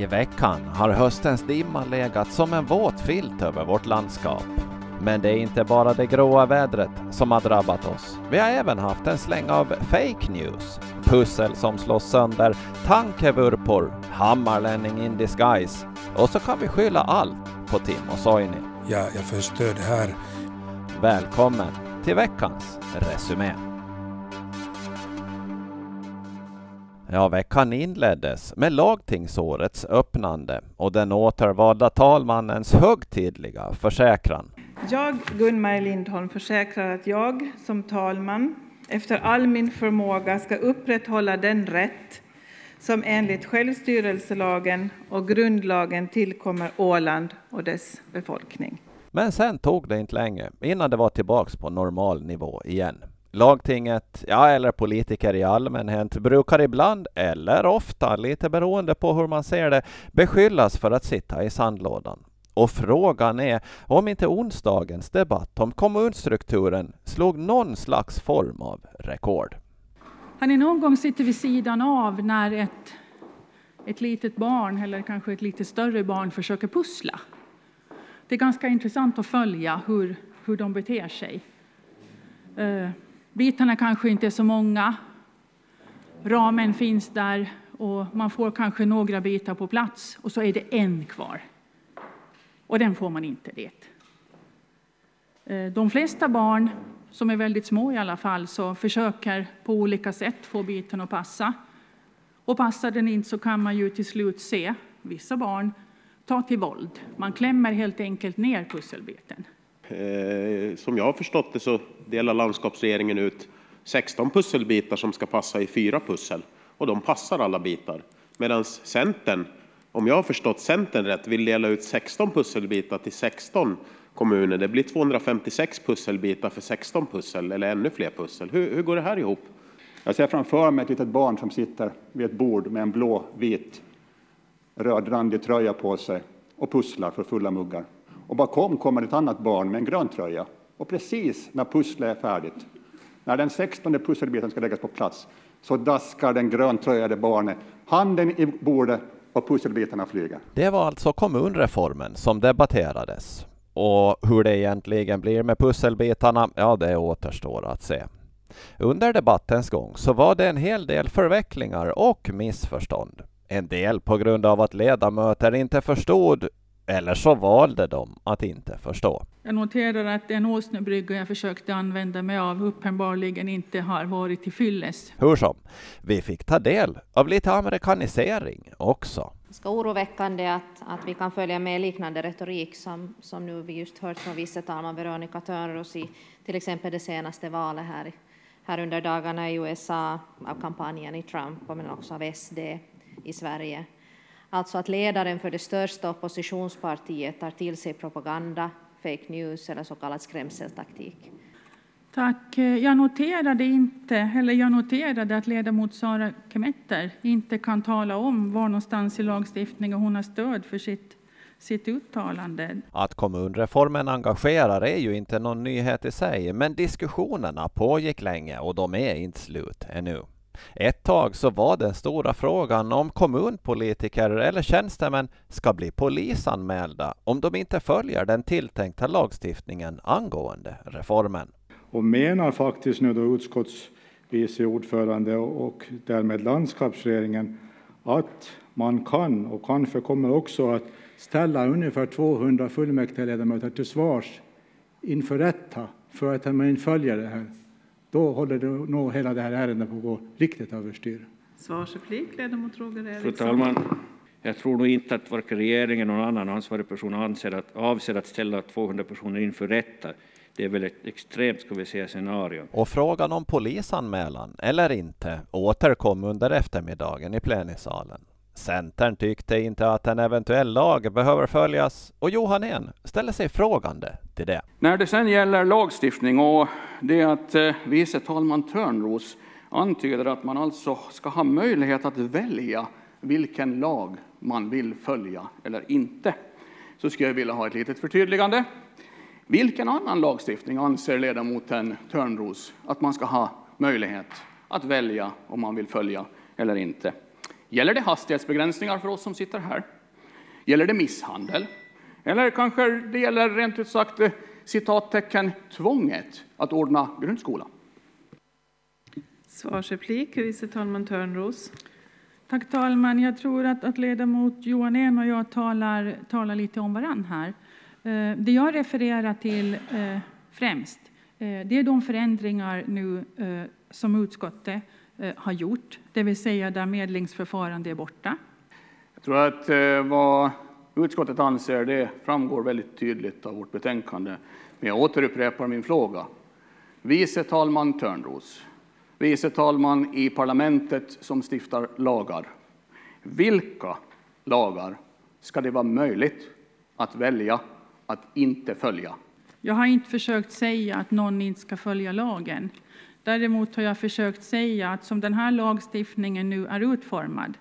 I veckan har höstens dimma legat som en våt filt över vårt landskap. Men det är inte bara det gråa vädret som har drabbat oss. Vi har även haft en släng av fake news. Pussel som slås sönder, tankevurpor, hammarlänning in disguise. Och så kan vi skylla allt på Timo Soini. Ja, jag förstör det här. Välkommen till veckans Resumé. Ja, veckan inleddes med lagtingsårets öppnande och den återvalda talmannens högtidliga försäkran. Jag, Gun-Maj Lindholm, försäkrar att jag som talman efter all min förmåga ska upprätthålla den rätt som enligt självstyrelselagen och grundlagen tillkommer Åland och dess befolkning. Men sen tog det inte länge innan det var tillbaks på normal nivå igen. Lagtinget, ja eller politiker i allmänhet, brukar ibland, eller ofta, lite beroende på hur man ser det, beskyllas för att sitta i sandlådan. Och frågan är om inte onsdagens debatt om kommunstrukturen slog någon slags form av rekord. Har ni någon gång suttit vid sidan av när ett, ett litet barn eller kanske ett lite större barn försöker pussla? Det är ganska intressant att följa hur, hur de beter sig. Uh, bitarna kanske inte är så många. Ramen finns där och man får kanske några bitar på plats och så är det en kvar. Och den får man inte det. Eh, de flesta barn som är väldigt små i alla fall, så försöker på olika sätt få biten att passa. Och passar den inte så kan man ju till slut se vissa barn ta till våld. Man klämmer helt enkelt ner pusselbiten. Eh, som jag har förstått det så delar landskapsregeringen ut 16 pusselbitar som ska passa i fyra pussel och de passar alla bitar. Medan Centern, om jag har förstått Centern rätt, vill dela ut 16 pusselbitar till 16 kommuner. Det blir 256 pusselbitar för 16 pussel eller ännu fler pussel. Hur, hur går det här ihop? Jag ser framför mig ett litet barn som sitter vid ett bord med en blå, vit, rödrandig tröja på sig och pusslar för fulla muggar. Och bakom kommer ett annat barn med en grön tröja. Och precis när pusslet är färdigt, när den sextonde pusselbiten ska läggas på plats, så daskar den gröntröjade barnet handen i bordet och pusselbitarna flyger. Det var alltså kommunreformen som debatterades. Och hur det egentligen blir med pusselbitarna, ja det återstår att se. Under debattens gång så var det en hel del förvecklingar och missförstånd. En del på grund av att ledamöter inte förstod eller så valde de att inte förstå. Jag noterar att den åsnebrygga jag försökte använda mig av uppenbarligen inte har varit till fylles. Hur som, vi fick ta del av lite amerikanisering också. Ganska oroväckande att, att vi kan följa med liknande retorik som, som nu vi just hört från vice talman Veronica Törnros i till exempel det senaste valet här, här under dagarna i USA av kampanjen i Trump men också av SD i Sverige. Alltså att ledaren för det största oppositionspartiet tar till sig propaganda, fake news eller så kallad skrämseltaktik. Tack. Jag noterade inte, eller jag noterade att ledamot Sara Kemetter inte kan tala om var någonstans i lagstiftningen hon har stöd för sitt, sitt uttalande. Att kommunreformen engagerar är ju inte någon nyhet i sig, men diskussionerna pågick länge och de är inte slut ännu. Ett tag så var den stora frågan om kommunpolitiker eller tjänstemän ska bli polisanmälda om de inte följer den tilltänkta lagstiftningen angående reformen. Och menar faktiskt nu då utskotts vice ordförande och därmed landskapsregeringen att man kan och kanske kommer också att ställa ungefär 200 fullmäktigeledamöter till svars inför rätta för att man inte följer det här. Då håller det nog hela det här ärendet på att gå riktigt överstyr. Svarsreplik, ledamot Roger Eriksson. Fru talman, jag tror nog inte att varken regeringen eller någon annan ansvarig person anser att, avser att ställa 200 personer inför rätta. Det är väl ett extremt, ska vi säga, scenario. Och frågan om polisanmälan, eller inte, återkom under eftermiddagen i plenisalen. Centern tyckte inte att en eventuell lag behöver följas och Johan Ehn ställer sig frågande till det. När det sen gäller lagstiftning och det att eh, vice talman Törnros antyder att man alltså ska ha möjlighet att välja vilken lag man vill följa eller inte, så skulle jag vilja ha ett litet förtydligande. Vilken annan lagstiftning anser ledamoten Törnros att man ska ha möjlighet att välja om man vill följa eller inte? Gäller det hastighetsbegränsningar för oss som sitter här? Gäller det misshandel? Eller kanske det gäller rent ut sagt eh, citattecken tvånget att ordna grundskola? Svarsreplik, vice talman Törnros. Tack talman. Jag tror att, att ledamot Johan En och jag talar, talar lite om varann här. Eh, det jag refererar till eh, främst, det är de förändringar nu som utskottet har gjort, det vill säga där medlingsförfarande är borta. Jag tror att eh, vad utskottet anser det framgår väldigt tydligt av vårt betänkande. Men jag återupprepar min fråga. Vice talman Törnros, vice talman i parlamentet som stiftar lagar. Vilka lagar ska det vara möjligt att välja att inte följa? Jag har inte försökt säga att någon inte ska följa lagen. Däremot har jag försökt säga att som den här lagstiftningen nu är utformad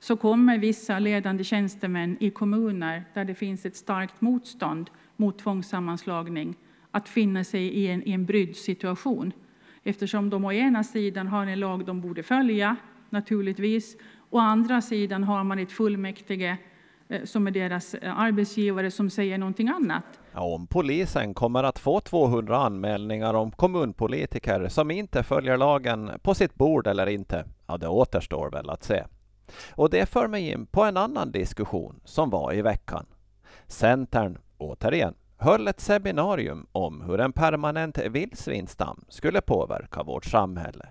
så kommer vissa ledande tjänstemän i kommuner där det finns ett starkt motstånd mot tvångssammanslagning att finna sig i en, i en brydd situation. Eftersom de å ena sidan har en lag de borde följa, naturligtvis. Å andra sidan har man ett fullmäktige Eh, som är deras eh, arbetsgivare som säger någonting annat. Ja, om polisen kommer att få 200 anmälningar om kommunpolitiker som inte följer lagen på sitt bord eller inte, ja det återstår väl att se. Och det för mig in på en annan diskussion som var i veckan. Centern, återigen, höll ett seminarium om hur en permanent vildsvinstam skulle påverka vårt samhälle.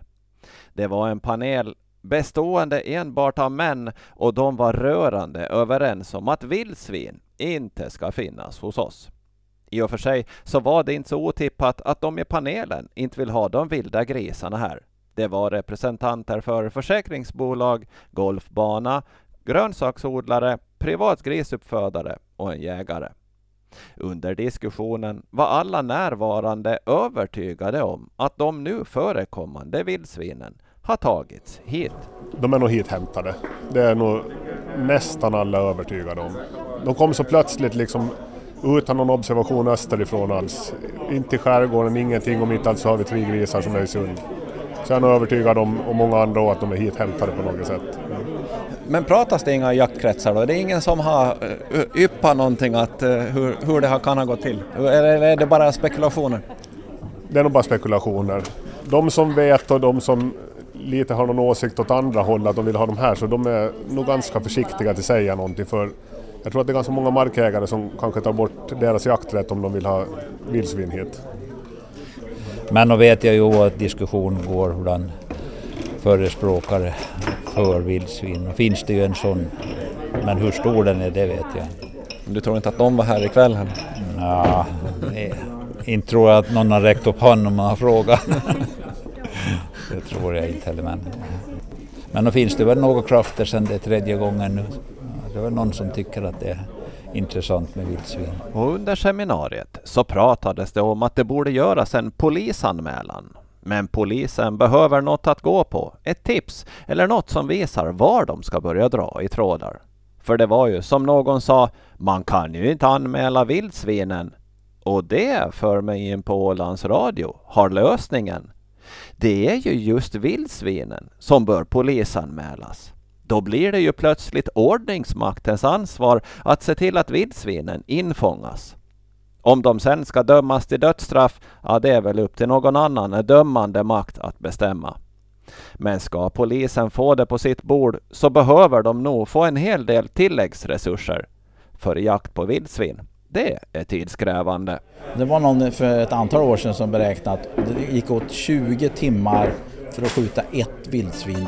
Det var en panel bestående enbart av män och de var rörande överens om att vildsvin inte ska finnas hos oss. I och för sig så var det inte så otippat att de i panelen inte vill ha de vilda grisarna här. Det var representanter för försäkringsbolag, golfbana, grönsaksodlare, privat grisuppfödare och en jägare. Under diskussionen var alla närvarande övertygade om att de nu förekommande vildsvinen har tagits hit. De är nog hithämtade. Det är nog nästan alla övertygade om. De kom så plötsligt liksom utan någon observation österifrån alls. Inte i skärgården, ingenting. Om inte alls har vi tre grisar som är i sund. Så jag är nog övertygad om, och många andra att de är hithämtade på något sätt. Men pratas det inga jaktkretsar då? Det är ingen som har eh, yppat någonting att eh, hur, hur det här kan ha gått till? Eller är det bara spekulationer? Det är nog bara spekulationer. De som vet och de som lite har någon åsikt åt andra håll att de vill ha de här så de är nog ganska försiktiga till att säga någonting för jag tror att det är ganska många markägare som kanske tar bort deras jakträtt om de vill ha vildsvin hit. Men då vet jag ju att diskussion går bland förespråkare för vildsvin. Och finns det ju en sån. Men hur stor den är, det vet jag Du tror inte att de var här ikväll? Heller? Ja, inte tror jag att någon har räckt upp handen om man har frågat. det tror jag inte heller. Men, eh. men då finns det väl några krafter sen det är tredje gången nu. Det är väl någon som tycker att det är intressant med vildsvin. Och under seminariet så pratades det om att det borde göras en polisanmälan. Men polisen behöver något att gå på, ett tips eller något som visar var de ska börja dra i trådar. För det var ju som någon sa, man kan ju inte anmäla vildsvinen. Och det för mig in på Ålands Radio har lösningen. Det är ju just vildsvinen som bör polisanmälas. Då blir det ju plötsligt ordningsmaktens ansvar att se till att vildsvinen infångas. Om de sen ska dömas till dödsstraff, ja det är väl upp till någon annan dömande makt att bestämma. Men ska polisen få det på sitt bord så behöver de nog få en hel del tilläggsresurser. För jakt på vildsvin, det är tidskrävande. Det var någon för ett antal år sedan som beräknade att det gick åt 20 timmar för att skjuta ett vildsvin.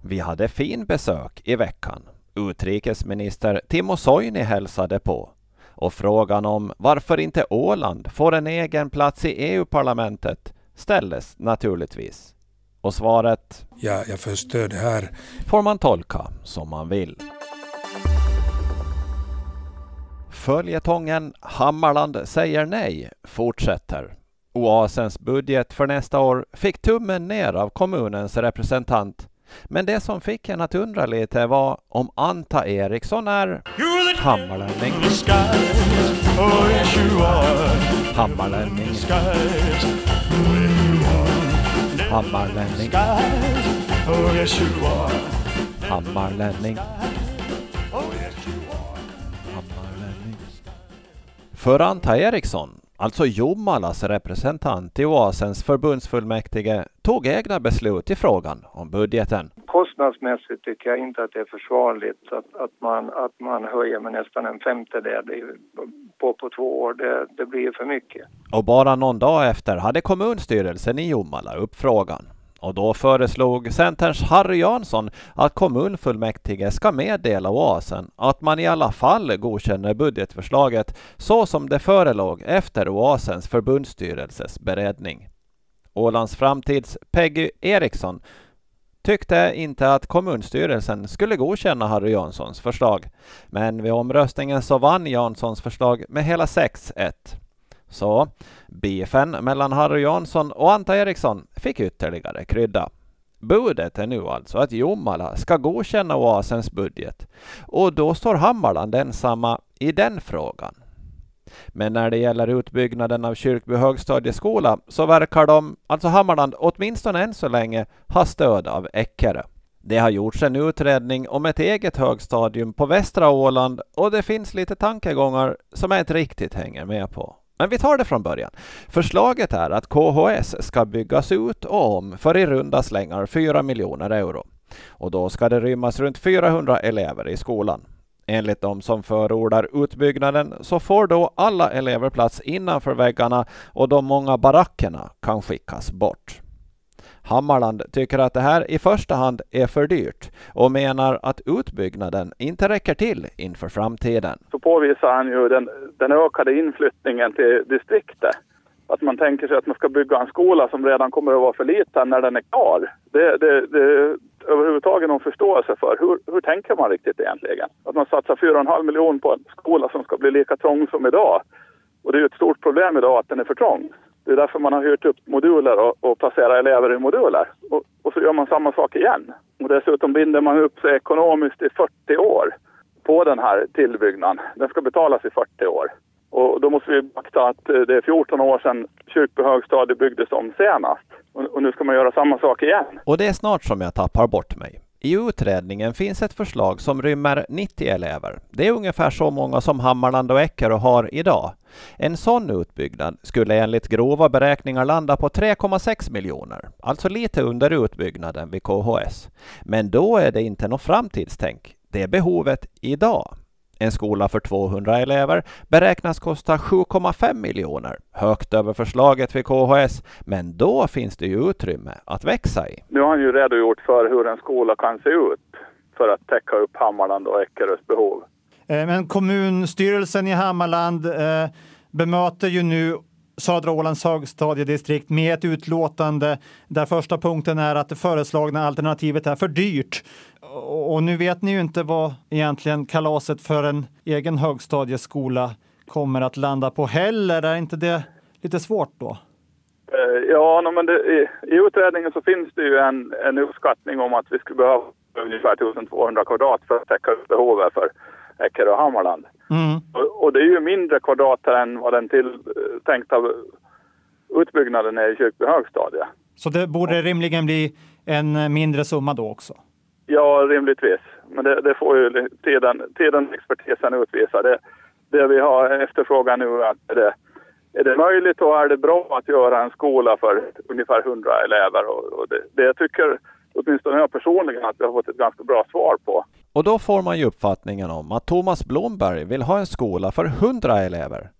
Vi hade fin besök i veckan. Utrikesminister Timo Soini hälsade på. Och frågan om varför inte Åland får en egen plats i EU-parlamentet ställdes naturligtvis. Och svaret? Ja, jag får stöd här. Får man tolka som man vill. Följetongen Hammarland säger nej fortsätter. Oasens budget för nästa år fick tummen ner av kommunens representant men det som fick en att undra lite var om Anta Eriksson är hammarlänning. Hammarlänning. Hammarlänning. Hammarlänning. Hammarlänning. För Anta Eriksson, alltså Jomalas representant i Oasens förbundsfullmäktige, tog egna beslut i frågan om budgeten. Kostnadsmässigt tycker jag inte att det är försvarligt att, att, man, att man höjer med nästan en femtedel på, på två år. Det, det blir för mycket. Och bara någon dag efter hade kommunstyrelsen i Jomala upp frågan. Och då föreslog Centerns Harry Jansson att kommunfullmäktige ska meddela Oasen att man i alla fall godkänner budgetförslaget så som det förelåg efter Oasens förbundsstyrelses beredning. Ålands framtids Peggy Eriksson tyckte inte att kommunstyrelsen skulle godkänna Harry Janssons förslag. Men vid omröstningen så vann Janssons förslag med hela 6-1. Så beefen mellan Harry Jansson och Anta Eriksson fick ytterligare krydda. Budet är nu alltså att Jomala ska godkänna Oasens budget och då står Hammarland ensamma i den frågan. Men när det gäller utbyggnaden av Kyrkby högstadieskola så verkar de, alltså Hammarland, åtminstone än så länge ha stöd av Eckerö. Det har gjorts en utredning om ett eget högstadium på västra Åland och det finns lite tankegångar som jag inte riktigt hänger med på. Men vi tar det från början. Förslaget är att KHS ska byggas ut och om för i runda slängar 4 miljoner euro. Och då ska det rymmas runt 400 elever i skolan. Enligt de som förordar utbyggnaden så får då alla elever plats innanför väggarna och de många barackerna kan skickas bort. Hammarland tycker att det här i första hand är för dyrt och menar att utbyggnaden inte räcker till inför framtiden. Så påvisar han ju den, den ökade inflyttningen till distriktet. Att man tänker sig att man ska bygga en skola som redan kommer att vara för liten när den är klar. Det, det, det överhuvudtaget någon förståelse för. Hur, hur tänker man riktigt egentligen? Att man satsar 4,5 miljoner på en skola som ska bli lika trång som idag. Och det är ju ett stort problem idag att den är för trång. Det är därför man har hyrt upp moduler och, och placerar elever i moduler. Och, och, så gör man samma sak igen. Och dessutom binder man upp sig ekonomiskt i 40 år på den här tillbyggnaden. Den ska betalas i 40 år. Och då måste vi beakta att eh, det är 14 år sedan Kyrkby högstadie byggdes om senast. Och, och nu ska man göra samma sak igen. Och det är snart som jag tappar bort mig. I utredningen finns ett förslag som rymmer 90 elever. Det är ungefär så många som Hammarland och Eckerö har idag. En sån utbyggnad skulle enligt grova beräkningar landa på 3,6 miljoner, alltså lite under utbyggnaden vid KHS. Men då är det inte något framtidstänk. Det är behovet idag. En skola för 200 elever beräknas kosta 7,5 miljoner, högt över förslaget vid KHS, men då finns det ju utrymme att växa i. Nu har han ju redogjort för hur en skola kan se ut för att täcka upp Hammarland och Eckerös behov. Eh, men kommunstyrelsen i Hammarland eh, bemöter ju nu Södra Ålands högstadiedistrikt med ett utlåtande där första punkten är att det föreslagna alternativet är för dyrt. Och nu vet ni ju inte vad egentligen kalaset för en egen högstadieskola kommer att landa på heller. Är inte det lite svårt då? Eh, ja, men det, i, i, utredningen så finns det ju en, en uppskattning om att vi skulle behöva ungefär 1200 kvadrat för att täcka upp behovet för Eckerö och Hammarland. Mm. Och, och, det är ju mindre kvadrat än vad den tilltänkta utbyggnaden är i Kyrkby högstadie. Så det borde rimligen bli en mindre summa då också? Ja, rimligtvis. Men det, det får ju tiden, tiden expertisen utvisa. Det, det vi har efterfrågan nu är att det, är det möjligt och är det bra att göra en skola för ungefär 100 elever? Och, och det, det tycker åtminstone jag personligen att vi har fått ett ganska bra svar på. Och då får man ju uppfattningen om att Thomas Blomberg vill ha en skola för 100 elever.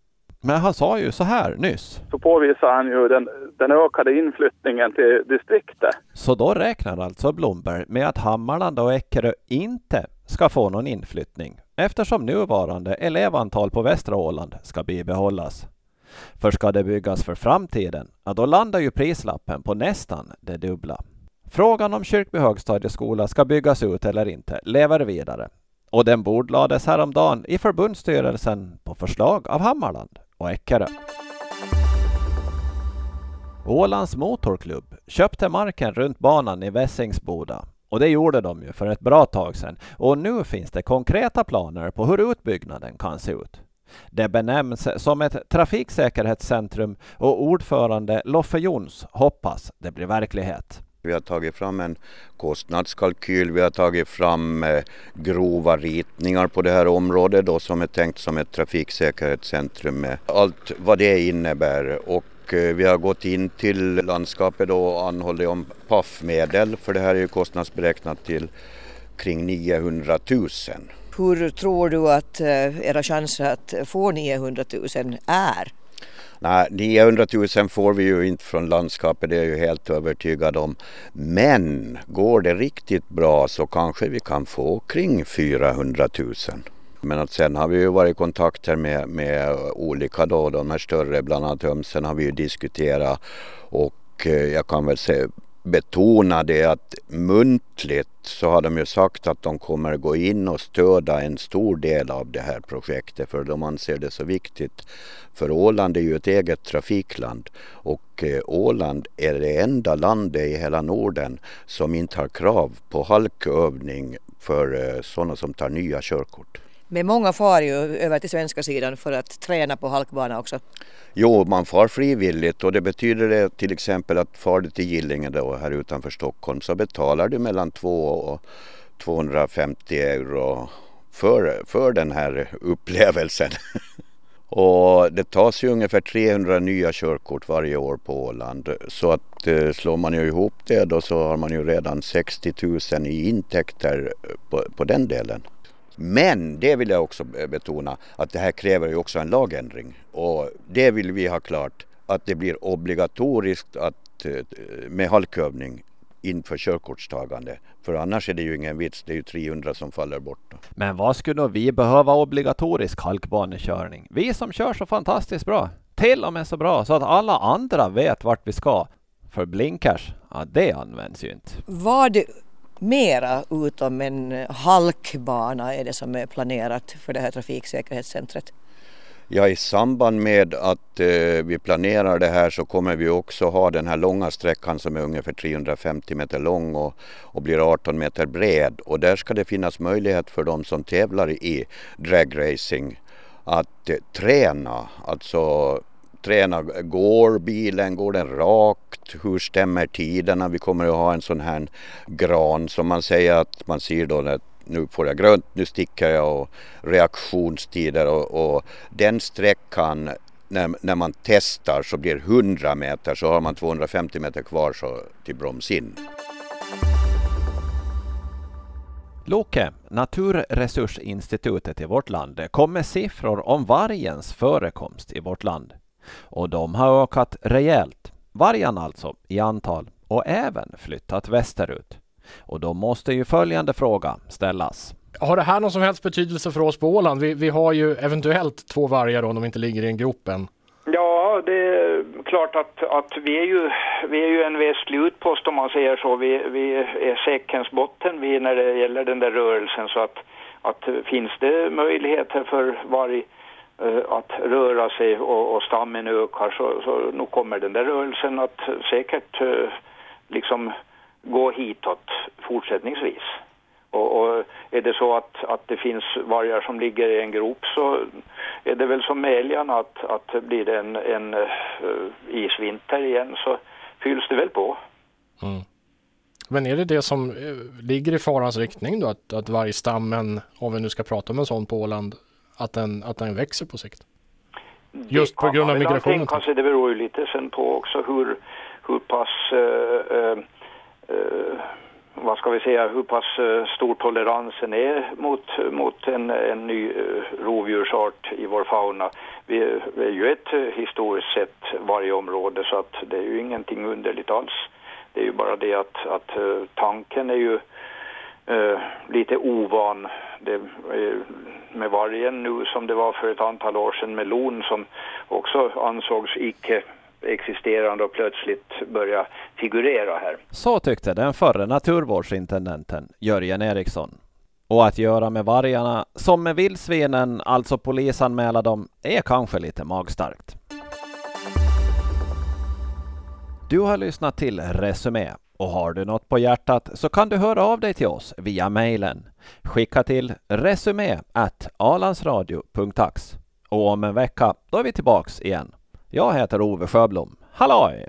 Men han sa ju så här nyss. Så påvisar han ju den, den ökade inflyttningen till distriktet. Så då räknar alltså Blomberg med att Hammarland och Eckerö inte ska få någon inflyttning eftersom nuvarande elevantal på västra Åland ska bibehållas. För ska det byggas för framtiden, ja då landar ju prislappen på nästan det dubbla. Frågan om Kyrkby högstadieskola ska byggas ut eller inte lever vidare och den bordlades häromdagen i förbundsstyrelsen på förslag av Hammarland och Eckerö. Ålands Motorklubb köpte marken runt banan i Vässingsboda och det gjorde de ju för ett bra tag sedan och nu finns det konkreta planer på hur utbyggnaden kan se ut. Det benämns som ett trafiksäkerhetscentrum och ordförande Loffe Jons hoppas det blir verklighet. Vi har tagit fram en kostnadskalkyl, vi har tagit fram eh, grova ritningar på det här området då, som är tänkt som ett trafiksäkerhetscentrum med allt vad det innebär. Och eh, vi har gått in till landskapet och anhållit om PAF-medel för det här är ju kostnadsberäknat till kring 900 000. Hur tror du att eh, era chanser att få 900 000 är? Nej, 900 000 får vi ju inte från landskapet, det är jag ju helt övertygad om. Men går det riktigt bra så kanske vi kan få kring 400 000. Men att sen har vi ju varit i kontakter med, med olika då, de här större, bland annat Hömsen har vi ju diskuterat och eh, jag kan väl säga betona det att muntligt så har de ju sagt att de kommer gå in och stödja en stor del av det här projektet för de anser det så viktigt. För Åland är ju ett eget trafikland och eh, Åland är det enda landet i hela Norden som inte har krav på halkövning för eh, sådana som tar nya körkort. Men många far ju över till svenska sidan för att träna på halkbana också. Jo, man far frivilligt och det betyder det till exempel att far du till Gillinge då här utanför Stockholm så betalar du mellan 2 och 250 euro för, för den här upplevelsen. och det tas ju ungefär 300 nya körkort varje år på Åland så att eh, slår man ju ihop det då så har man ju redan 60 000 i intäkter på, på den delen. Men det vill jag också betona att det här kräver ju också en lagändring och det vill vi ha klart att det blir obligatoriskt att, eh, med halkövning inför körkortstagande. För annars är det ju ingen vits, det är ju 300 som faller bort. Men vad skulle då vi behöva obligatorisk halkbanekörning? Vi som kör så fantastiskt bra. Till och med så bra så att alla andra vet vart vi ska. För blinkers, ja det används ju inte. Vad mera utom en halkbana är det som är planerat för det här trafiksäkerhetscentret? Ja, i samband med att eh, vi planerar det här så kommer vi också ha den här långa sträckan som är ungefär 350 meter lång och, och blir 18 meter bred. Och där ska det finnas möjlighet för de som tävlar i dragracing att eh, träna, alltså träna. Går bilen, går den rakt? Hur stämmer tiderna? Vi kommer att ha en sån här gran som man säger att man ser då när nu får jag grönt, nu sticker jag och reaktionstider och, och den sträckan när, när man testar så blir 100 meter så har man 250 meter kvar så till broms in. Loke, Naturresursinstitutet i vårt land, kom med siffror om vargens förekomst i vårt land. Och de har ökat rejält, vargarna alltså, i antal och även flyttat västerut. Och då måste ju följande fråga ställas. Har det här någon som helst betydelse för oss på Åland? Vi, vi har ju eventuellt två vargar om de inte ligger i en grop än. Ja, det är klart att, att vi, är ju, vi är ju en västlig utpost om man säger så. Vi, vi är säckens botten vi när det gäller den där rörelsen så att, att finns det möjligheter för varg Eh, att röra sig och, och stammen ökar så, så nu kommer den där rörelsen att säkert eh, liksom gå hitåt fortsättningsvis. Och, och, är det så att, att det finns vargar som ligger i en grop så är det väl som med älgarna att, att blir det en, en eh, isvinter igen så fylls det väl på. Mm. Men är det det som ligger i farans riktning då att, att vargstammen, om vi nu ska prata om en sån på Åland, att den, att den växer på sikt? Just på grund av migrationen? Kanske det beror ju lite sen på också hur, hur pass uh, uh, uh, vad ska vi säga, hur pass stor toleransen är mot, mot en, en ny rovdjursart i vår fauna. Vi är ju ett historiskt sett varje område så att det är ju ingenting underligt alls. Det är ju bara det att, att tanken är ju eh, lite ovan. Det eh, med vargen nu som det var för ett antal år sedan med lon som också ansågs icke existerande och plötsligt börja figurera här. Så tyckte den förre naturvårdsintendenten Jörgen Eriksson. Och att göra med vargarna som med vildsvinen, alltså polisanmäla dem, är kanske lite magstarkt. Du har lyssnat till Resumé och har du något på hjärtat så kan du höra av dig till oss via mejlen. Skicka till resumé alandsradio.ax Och om en vecka, då är vi tillbaks igen. Jag heter Ove Sjöblom. Halloj!